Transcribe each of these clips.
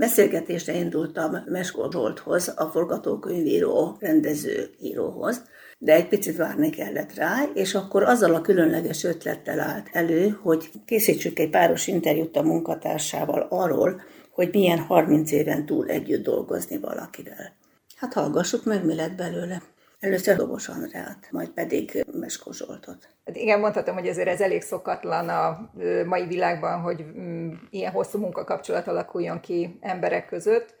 Beszélgetésre indultam Meskó Zsolthoz, a forgatókönyvíró, rendező íróhoz, de egy picit várni kellett rá, és akkor azzal a különleges ötlettel állt elő, hogy készítsük egy páros interjút a munkatársával arról, hogy milyen 30 éven túl együtt dolgozni valakivel. Hát hallgassuk meg, mi lett belőle. Először Dobos Andrát, majd pedig Meskó Zsoltot. Hát igen, mondhatom, hogy azért ez elég szokatlan a mai világban, hogy mm, ilyen hosszú munkakapcsolat alakuljon ki emberek között.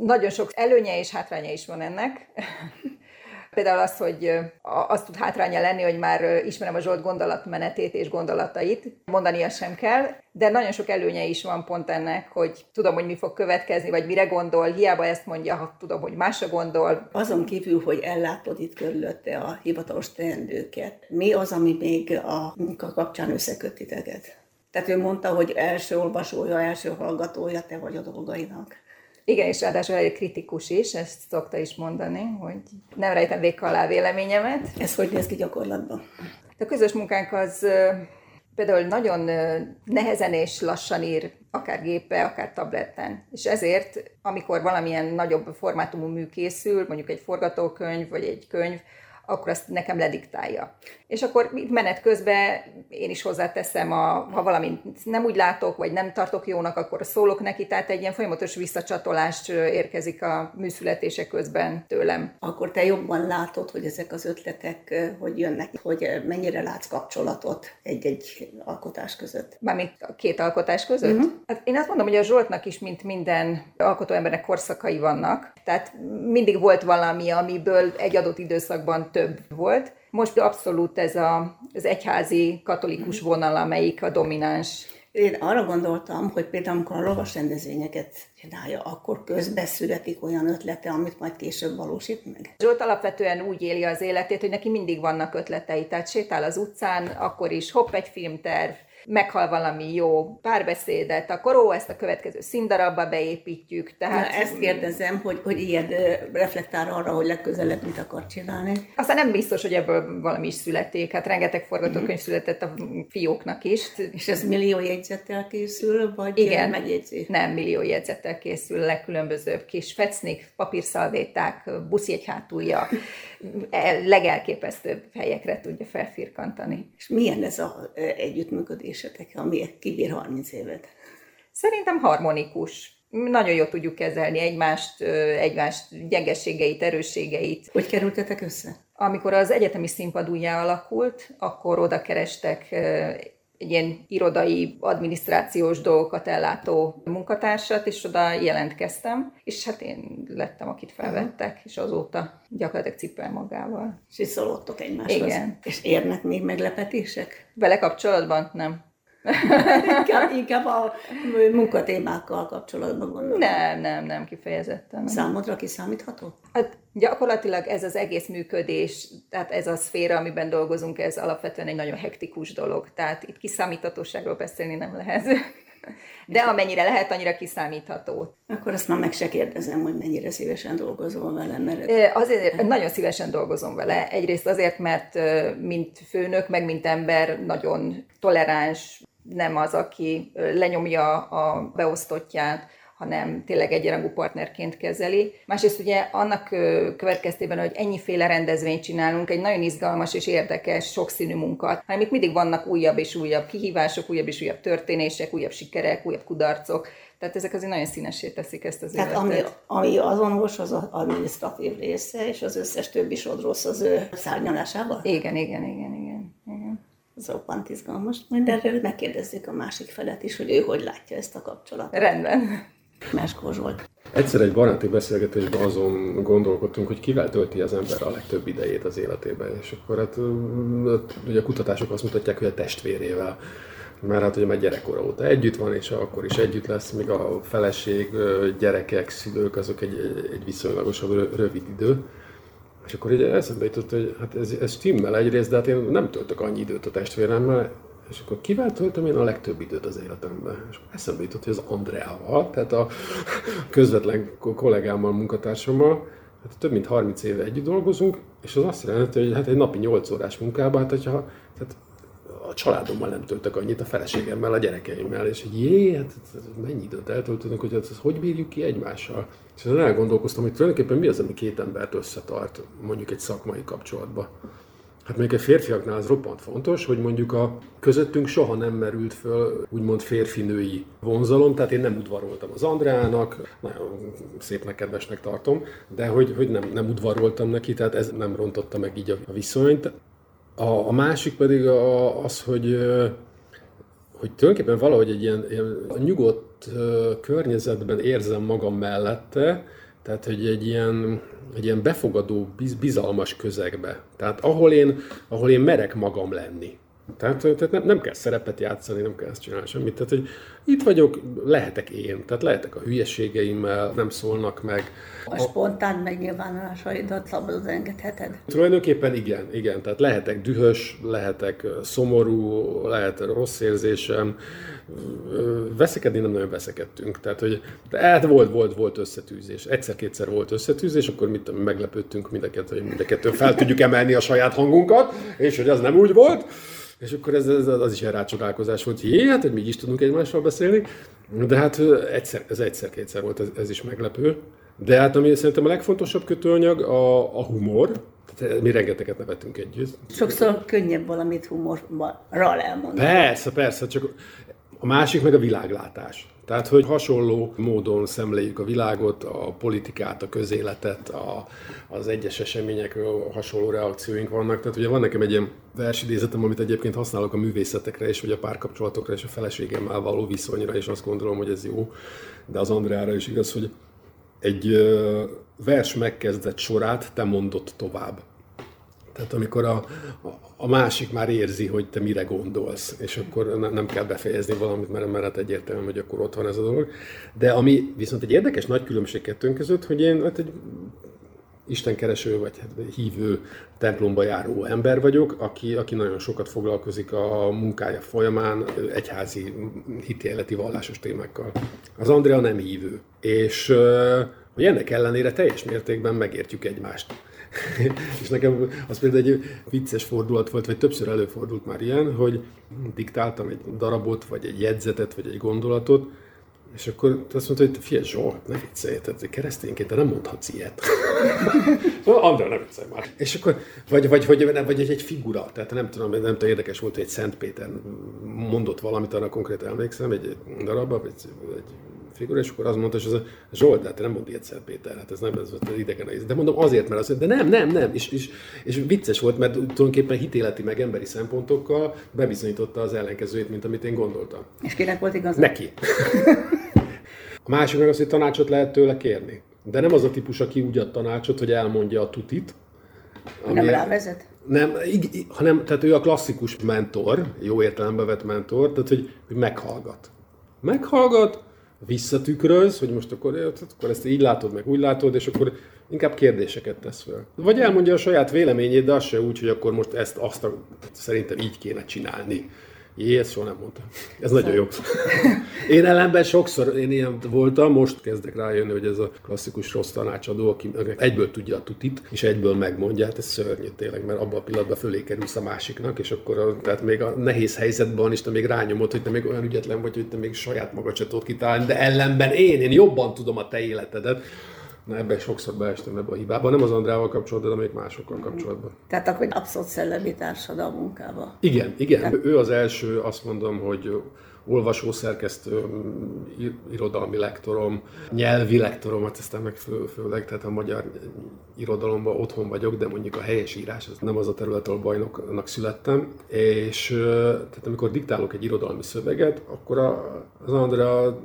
Nagyon sok előnye és hátránya is van ennek. Például az, hogy azt tud hátránya lenni, hogy már ismerem a Zsolt gondolatmenetét és gondolatait, mondania sem kell, de nagyon sok előnye is van pont ennek, hogy tudom, hogy mi fog következni, vagy mire gondol, hiába ezt mondja, ha tudom, hogy másra gondol. Azon kívül, hogy ellátod itt körülötte a hivatalos teendőket, mi az, ami még a munka kapcsán összeköt titeket? Tehát ő mondta, hogy első olvasója, első hallgatója te vagy a dolgainak. Igen, és ráadásul egy kritikus is, ezt szokta is mondani, hogy nem rejtem vék alá véleményemet. Ez hogy néz ki gyakorlatban? A közös munkánk az például nagyon nehezen és lassan ír, akár gépe, akár tabletten. És ezért, amikor valamilyen nagyobb formátumú mű készül, mondjuk egy forgatókönyv, vagy egy könyv, akkor azt nekem lediktálja. És akkor menet közben én is hozzáteszem, a, ha valamit nem úgy látok, vagy nem tartok jónak, akkor szólok neki, tehát egy ilyen folyamatos visszacsatolást érkezik a műszületése közben tőlem. Akkor te jobban látod, hogy ezek az ötletek hogy jönnek, hogy mennyire látsz kapcsolatot egy-egy alkotás között. Mármint a két alkotás között? Uh-huh. Hát én azt mondom, hogy a Zsoltnak is, mint minden alkotóembernek korszakai vannak. Tehát mindig volt valami, amiből egy adott időszakban több volt. Most abszolút ez a, az egyházi katolikus vonal, amelyik a domináns. Én arra gondoltam, hogy például amikor a lovas rendezvényeket csinálja, akkor közbe születik olyan ötlete, amit majd később valósít meg? Zsolt alapvetően úgy éli az életét, hogy neki mindig vannak ötletei. Tehát sétál az utcán, akkor is hopp egy filmterv, meghal valami jó párbeszédet, akkor ó, ezt a következő színdarabba beépítjük. Tehát... Na, ezt kérdezem, hogy, hogy ilyen reflektál arra, hogy legközelebb mit akar csinálni. Aztán nem biztos, hogy ebből valami is születik. Hát rengeteg forgatókönyv mm. született a fióknak is. És ez millió jegyzettel készül, vagy Igen, megjegyzés? Nem, millió jegyzettel készül, legkülönbözőbb kis fecnik, papírszalvéták, buszjegy hátulja, e, legelképesztőbb helyekre tudja felfirkantani. És milyen ez az együttműködés? Érzésetek, ami kibír 30 évet? Szerintem harmonikus. Nagyon jól tudjuk kezelni egymást, egymást gyengeségeit, erősségeit. Hogy kerültetek össze? Amikor az egyetemi színpad újjá alakult, akkor oda kerestek egy ilyen irodai, adminisztrációs dolgokat ellátó munkatársat, és oda jelentkeztem, és hát én lettem, akit felvettek, és azóta gyakorlatilag cipel magával. És így szólottok egymáshoz. Igen. És érnek még meglepetések? Vele kapcsolatban? Nem. Inkább, inkább a munkatémákkal kapcsolatban gondolom. Nem, nem, nem, kifejezetten. Nem. Számodra kiszámítható? Hát gyakorlatilag ez az egész működés, tehát ez a szféra, amiben dolgozunk, ez alapvetően egy nagyon hektikus dolog. Tehát itt kiszámíthatóságról beszélni nem lehet. De amennyire lehet, annyira kiszámítható. Akkor azt már meg se kérdezem, hogy mennyire szívesen dolgozol vele. Mert... Azért nagyon szívesen dolgozom vele. Egyrészt azért, mert mint főnök, meg mint ember nagyon toleráns, nem az, aki lenyomja a beosztottját, hanem tényleg egyenrangú partnerként kezeli. Másrészt ugye annak következtében, hogy ennyiféle rendezvényt csinálunk, egy nagyon izgalmas és érdekes, sokszínű munkat, hanem itt mindig vannak újabb és újabb kihívások, újabb és újabb történések, újabb sikerek, újabb kudarcok. Tehát ezek azért nagyon színesé teszik ezt az Tehát életet. Ami, ami azonos, az az adminisztratív része, és az összes többi sodrosz az ő szárnyalásával? Igen, igen, igen, igen. Ez roppant izgalmas. Majd erről megkérdezzük a másik felet is, hogy ő hogy látja ezt a kapcsolatot. Rendben. Meskó Zsolt. Egyszer egy baráti beszélgetésben azon gondolkodtunk, hogy kivel tölti az ember a legtöbb idejét az életében, és akkor hát ugye a kutatások azt mutatják, hogy a testvérével mert hát ugye már gyerekkora óta együtt van, és akkor is együtt lesz, míg a feleség, gyerekek, szülők, azok egy, egy viszonylagosabb rövid idő. És akkor ugye eszembe jutott, hogy hát ez, ez stimmel egyrészt, de hát én nem töltök annyi időt a testvéremmel, és akkor kivel töltöm én a legtöbb időt az életemben? És eszembe jutott, hogy az Andreával, tehát a közvetlen kollégámmal, munkatársammal, hát több mint 30 éve együtt dolgozunk, és az azt jelenti, hogy hát egy napi 8 órás munkában, hát hogyha tehát a családommal nem töltök annyit, a feleségemmel, a gyerekeimmel, és így jé, hát mennyi időt eltöltünk, hogy ezt, hogy bírjuk ki egymással. És azon elgondolkoztam, hogy tulajdonképpen mi az, ami két embert összetart, mondjuk egy szakmai kapcsolatba. Hát még a férfiaknál az roppant fontos, hogy mondjuk a közöttünk soha nem merült föl úgymond férfinői vonzalom, tehát én nem udvaroltam az Andreának, nagyon szépnek, kedvesnek tartom, de hogy, hogy nem, nem udvaroltam neki, tehát ez nem rontotta meg így a viszonyt. A, a másik pedig a, az, hogy hogy tulajdonképpen valahogy egy ilyen, ilyen nyugodt környezetben érzem magam mellette, tehát, hogy egy ilyen, egy ilyen befogadó, bizalmas közegbe. Tehát ahol én, ahol én merek magam lenni. Tehát, tehát nem, nem kell szerepet játszani, nem kell ezt csinálni semmit. Tehát, hogy itt vagyok, lehetek én. Tehát lehetek a hülyeségeimmel, nem szólnak meg. A spontán megnyilvánulásaidat szabadon engedheted? Tulajdonképpen igen, igen. Tehát lehetek dühös, lehetek szomorú, lehet rossz érzésem. Veszekedni nem nagyon veszekedtünk. Tehát, hogy hát volt, volt, volt összetűzés. Egyszer-kétszer volt összetűzés, akkor mit meglepődtünk mindeket, hogy mindeket fel tudjuk emelni a saját hangunkat, és hogy az nem úgy volt. És akkor ez, ez az is rácsodálkozás volt, hogy jé, hát, hogy mi is tudunk egymással beszélni. De hát egyszer, ez egyszer-kétszer volt, ez, ez is meglepő. De hát ami szerintem a legfontosabb kötőanyag a, a humor, tehát mi rengeteget nevetünk együtt. Sokszor könnyebb valamit humorral elmondani. Persze, persze, csak a másik meg a világlátás. Tehát, hogy hasonló módon szemléljük a világot, a politikát, a közéletet, a, az egyes eseményekről hasonló reakcióink vannak. Tehát ugye van nekem egy ilyen versidézetem, amit egyébként használok a művészetekre és vagy a párkapcsolatokra és a feleségemmel való viszonyra, és azt gondolom, hogy ez jó. De az Andreára is igaz, hogy egy vers megkezdett sorát te mondott tovább. Tehát amikor a, a másik már érzi, hogy te mire gondolsz, és akkor nem kell befejezni valamit, mert, mert hát egyértelmű, hogy akkor ott van ez a dolog. De ami viszont egy érdekes nagy különbség kettőnk között, hogy én hát egy istenkereső vagy hát hívő templomba járó ember vagyok, aki, aki nagyon sokat foglalkozik a munkája folyamán egyházi hitéleti vallásos témákkal. Az Andrea nem hívő, és hogy ennek ellenére teljes mértékben megértjük egymást. és nekem az például egy vicces fordulat volt, vagy többször előfordult már ilyen, hogy diktáltam egy darabot, vagy egy jegyzetet, vagy egy gondolatot, és akkor azt mondta, hogy figyelj Zsolt, ne viccelj, tehát keresztényként te nem mondhatsz ilyet. szóval Andrá, ne viccelj már. És akkor, vagy, vagy, vagy, vagy, egy, egy figura, tehát nem tudom, nem tudom, érdekes volt, hogy egy Szent Péter mondott valamit, arra konkrétan emlékszem, egy, egy darabba, vagy egy figura, és akkor azt mondta, hogy ez a Zsolt, hát nem mond ilyet Szent Péter, hát ez nem ez az idegen De mondom azért, mert azt de nem, nem, nem, és, és, és vicces volt, mert tulajdonképpen hitéleti meg emberi szempontokkal bebizonyította az ellenkezőjét, mint amit én gondoltam. És kinek volt igaz? Neki. A másik meg az, hogy tanácsot lehet tőle kérni. De nem az a típus, aki úgy ad tanácsot, hogy elmondja a tutit. Ami nem rávezet? Nem, hanem tehát ő a klasszikus mentor, jó értelembe vett mentor, tehát hogy, hogy meghallgat. Meghallgat, visszatükröz, hogy most akkor, akkor ezt így látod, meg úgy látod, és akkor inkább kérdéseket tesz fel. Vagy elmondja a saját véleményét, de az se úgy, hogy akkor most ezt, azt a, szerintem így kéne csinálni. Jé, ezt soha nem mondtam. Ez nagyon jó. Én ellenben sokszor én ilyen voltam, most kezdek rájönni, hogy ez a klasszikus rossz tanácsadó, aki egyből tudja a tutit, és egyből megmondja, hát ez szörnyű tényleg, mert abban a pillanatban fölé kerülsz a másiknak, és akkor a, tehát még a nehéz helyzetben is te még rányomod, hogy te még olyan ügyetlen vagy, hogy te még saját magad se tudod kitálni, de ellenben én, én jobban tudom a te életedet Na ebben sokszor beestem ebbe a hibába, nem az Andrával kapcsolatban, de még másokkal kapcsolatban. Tehát akkor abszolút szellemi munkába. Igen, igen. Tehát... Ő az első, azt mondom, hogy olvasó szerkesztő, irodalmi lektorom, nyelvi lektorom, hát aztán meg fő, főleg, tehát a magyar irodalomban otthon vagyok, de mondjuk a helyes írás, az nem az a terület, ahol bajnoknak születtem, és tehát amikor diktálok egy irodalmi szöveget, akkor az Andrea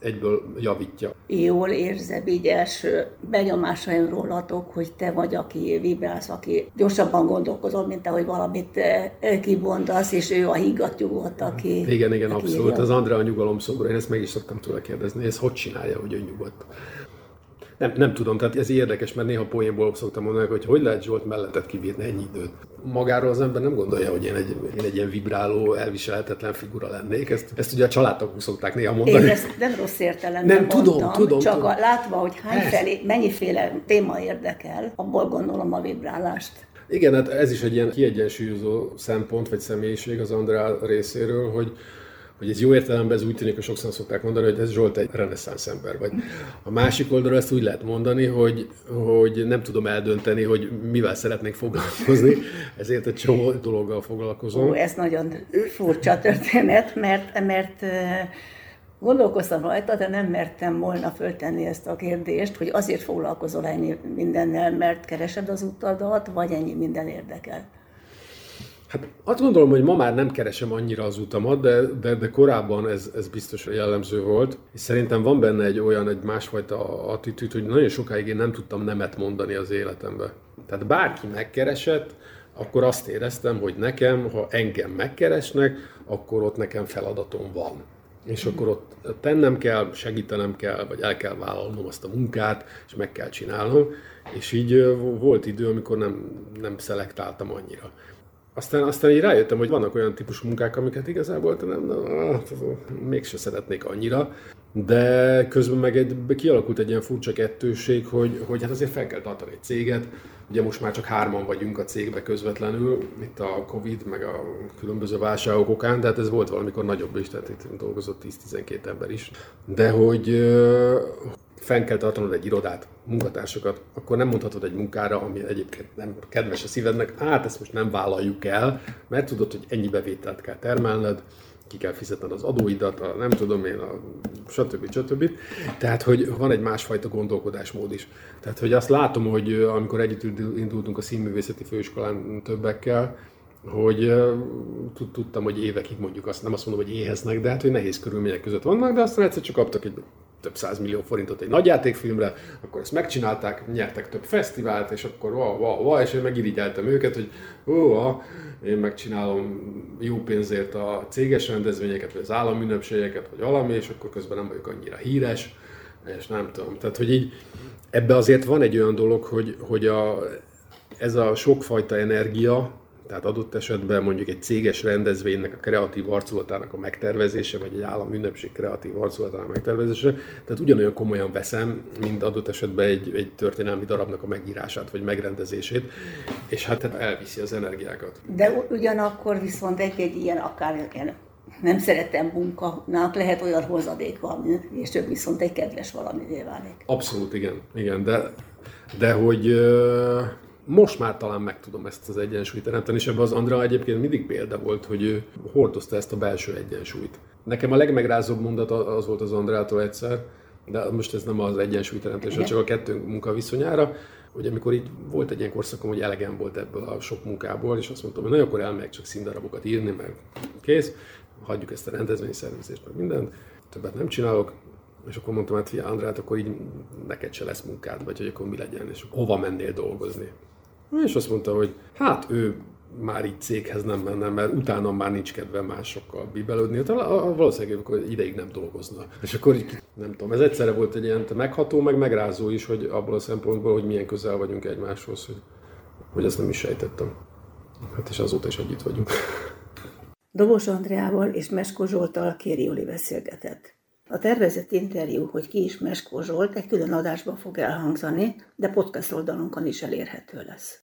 egyből javítja. Jól érzem így első benyomásaim rólatok, hogy te vagy, aki vibrálsz, aki gyorsabban gondolkozol, mint ahogy valamit eh, kibondasz, és ő a higgadtyúgot, aki... Igen, igen, aki abszolút. Az Andrea a nyugalom szobra, én ezt meg is szoktam tőle kérdezni, ez hogy csinálja, hogy ő nyugodt? Nem, nem tudom, tehát ez érdekes, mert néha poénból szoktam mondani, hogy hogy lehet Zsolt mellettet kibírni ennyi időt. Magáról az ember nem gondolja, hogy én egy, én egy ilyen vibráló, elviselhetetlen figura lennék. Ezt, ezt ugye a családtagok szokták néha mondani. Én ezt nem rossz értelemben nem, mondtam, tudom, tudom, csak tudom. A, látva, hogy hányfelé, mennyiféle téma érdekel, abból gondolom a vibrálást. Igen, hát ez is egy ilyen kiegyensúlyozó szempont, vagy személyiség az Andrá részéről, hogy hogy ez jó értelemben ez úgy tűnik, hogy sokszor szokták mondani, hogy ez Zsolt egy reneszánsz ember vagy. A másik oldalról ezt úgy lehet mondani, hogy, hogy nem tudom eldönteni, hogy mivel szeretnék foglalkozni, ezért egy csomó dologgal foglalkozom. Ó, ez nagyon furcsa történet, mert, mert Gondolkoztam rajta, de nem mertem volna föltenni ezt a kérdést, hogy azért foglalkozol ennyi mindennel, mert keresed az utadat, vagy ennyi minden érdekel. Hát azt gondolom, hogy ma már nem keresem annyira az utamat, de, de, de korábban ez, ez biztos jellemző volt. És szerintem van benne egy olyan, egy másfajta attitűd, hogy nagyon sokáig én nem tudtam nemet mondani az életembe. Tehát bárki megkeresett, akkor azt éreztem, hogy nekem, ha engem megkeresnek, akkor ott nekem feladatom van. És akkor ott tennem kell, segítenem kell, vagy el kell vállalnom azt a munkát, és meg kell csinálnom. És így volt idő, amikor nem, nem szelektáltam annyira. Aztán, aztán így rájöttem, hogy vannak olyan típusú munkák, amiket igazából nem, nem, hát, mégse szeretnék annyira, de közben meg egy, kialakult egy ilyen furcsa kettőség, hogy, hogy hát azért fel kell tartani egy céget. Ugye most már csak hárman vagyunk a cégbe közvetlenül, itt a Covid, meg a különböző válságok okán, de hát ez volt valamikor nagyobb is, tehát itt dolgozott 10-12 ember is. De hogy, fenn kell tartanod egy irodát, munkatársakat, akkor nem mondhatod egy munkára, ami egyébként nem kedves a szívednek, hát ezt most nem vállaljuk el, mert tudod, hogy ennyi bevételt kell termelned, ki kell fizetned az adóidat, a nem tudom én, a stb. stb. Tehát, hogy van egy másfajta gondolkodásmód is. Tehát, hogy azt látom, hogy amikor együtt indultunk a színművészeti főiskolán többekkel, hogy tudtam, hogy évekig mondjuk azt, nem azt mondom, hogy éheznek, de hát, hogy nehéz körülmények között vannak, de aztán egyszer csak kaptak egy több millió forintot egy nagyjátékfilmre, akkor ezt megcsinálták, nyertek több fesztivált, és akkor va, va, va, és én megirigyeltem őket, hogy ó, én megcsinálom jó pénzért a céges rendezvényeket, vagy az államünnepségeket, vagy valami, és akkor közben nem vagyok annyira híres, és nem tudom. Tehát, hogy így ebbe azért van egy olyan dolog, hogy, hogy a, ez a sokfajta energia, tehát adott esetben mondjuk egy céges rendezvénynek a kreatív arculatának a megtervezése, vagy egy állam ünnepség kreatív arculatának a megtervezése, tehát ugyanolyan komolyan veszem, mint adott esetben egy, egy történelmi darabnak a megírását, vagy megrendezését, és hát elviszi az energiákat. De ugyanakkor viszont egy-egy ilyen akár ilyen nem szeretem munkának, lehet olyan hozadék valami, és több viszont egy kedves valamivé válik. Abszolút, igen. igen de, de hogy most már talán meg tudom ezt az egyensúlyt teremteni, és ebben az Andra egyébként mindig példa volt, hogy ő hordozta ezt a belső egyensúlyt. Nekem a legmegrázóbb mondat az volt az Andrától egyszer, de most ez nem az egyensúlyteremtés, csak a kettőnk munkaviszonyára, hogy amikor így volt egy ilyen korszakom, hogy elegem volt ebből a sok munkából, és azt mondtam, hogy na, akkor elmegyek csak színdarabokat írni, mert kész, hagyjuk ezt a rendezvényszervezést, meg mindent, többet nem csinálok, és akkor mondtam, hát fia Andrát, akkor így neked se lesz munkád, vagy hogy akkor mi legyen, és hova mennél dolgozni. És azt mondta, hogy hát ő már így céghez nem menne, mert utána már nincs kedve másokkal bibelődni. Tehát valószínűleg akkor ideig nem dolgozna. És akkor így, nem tudom, ez egyszerre volt egy ilyen megható, meg megrázó is, hogy abból a szempontból, hogy milyen közel vagyunk egymáshoz, hogy, hogy ezt nem is sejtettem. Hát és azóta is együtt vagyunk. Dobos Andreával és Mesko Zsoltal Kéri Juli beszélgetett. A tervezett interjú, hogy ki is Meskó Zsolt, egy külön adásban fog elhangzani, de podcast oldalunkon is elérhető lesz.